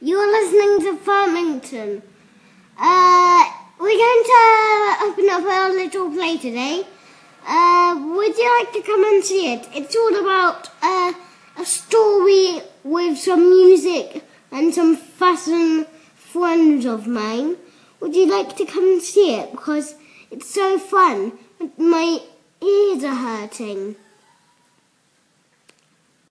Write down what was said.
You're listening to Farmington. Uh, we're going to open up our little play today. Uh, would you like to come and see it? It's all about uh, a story with some music and some fashion friends of mine. Would you like to come and see it? Because it's so fun. My ears are hurting.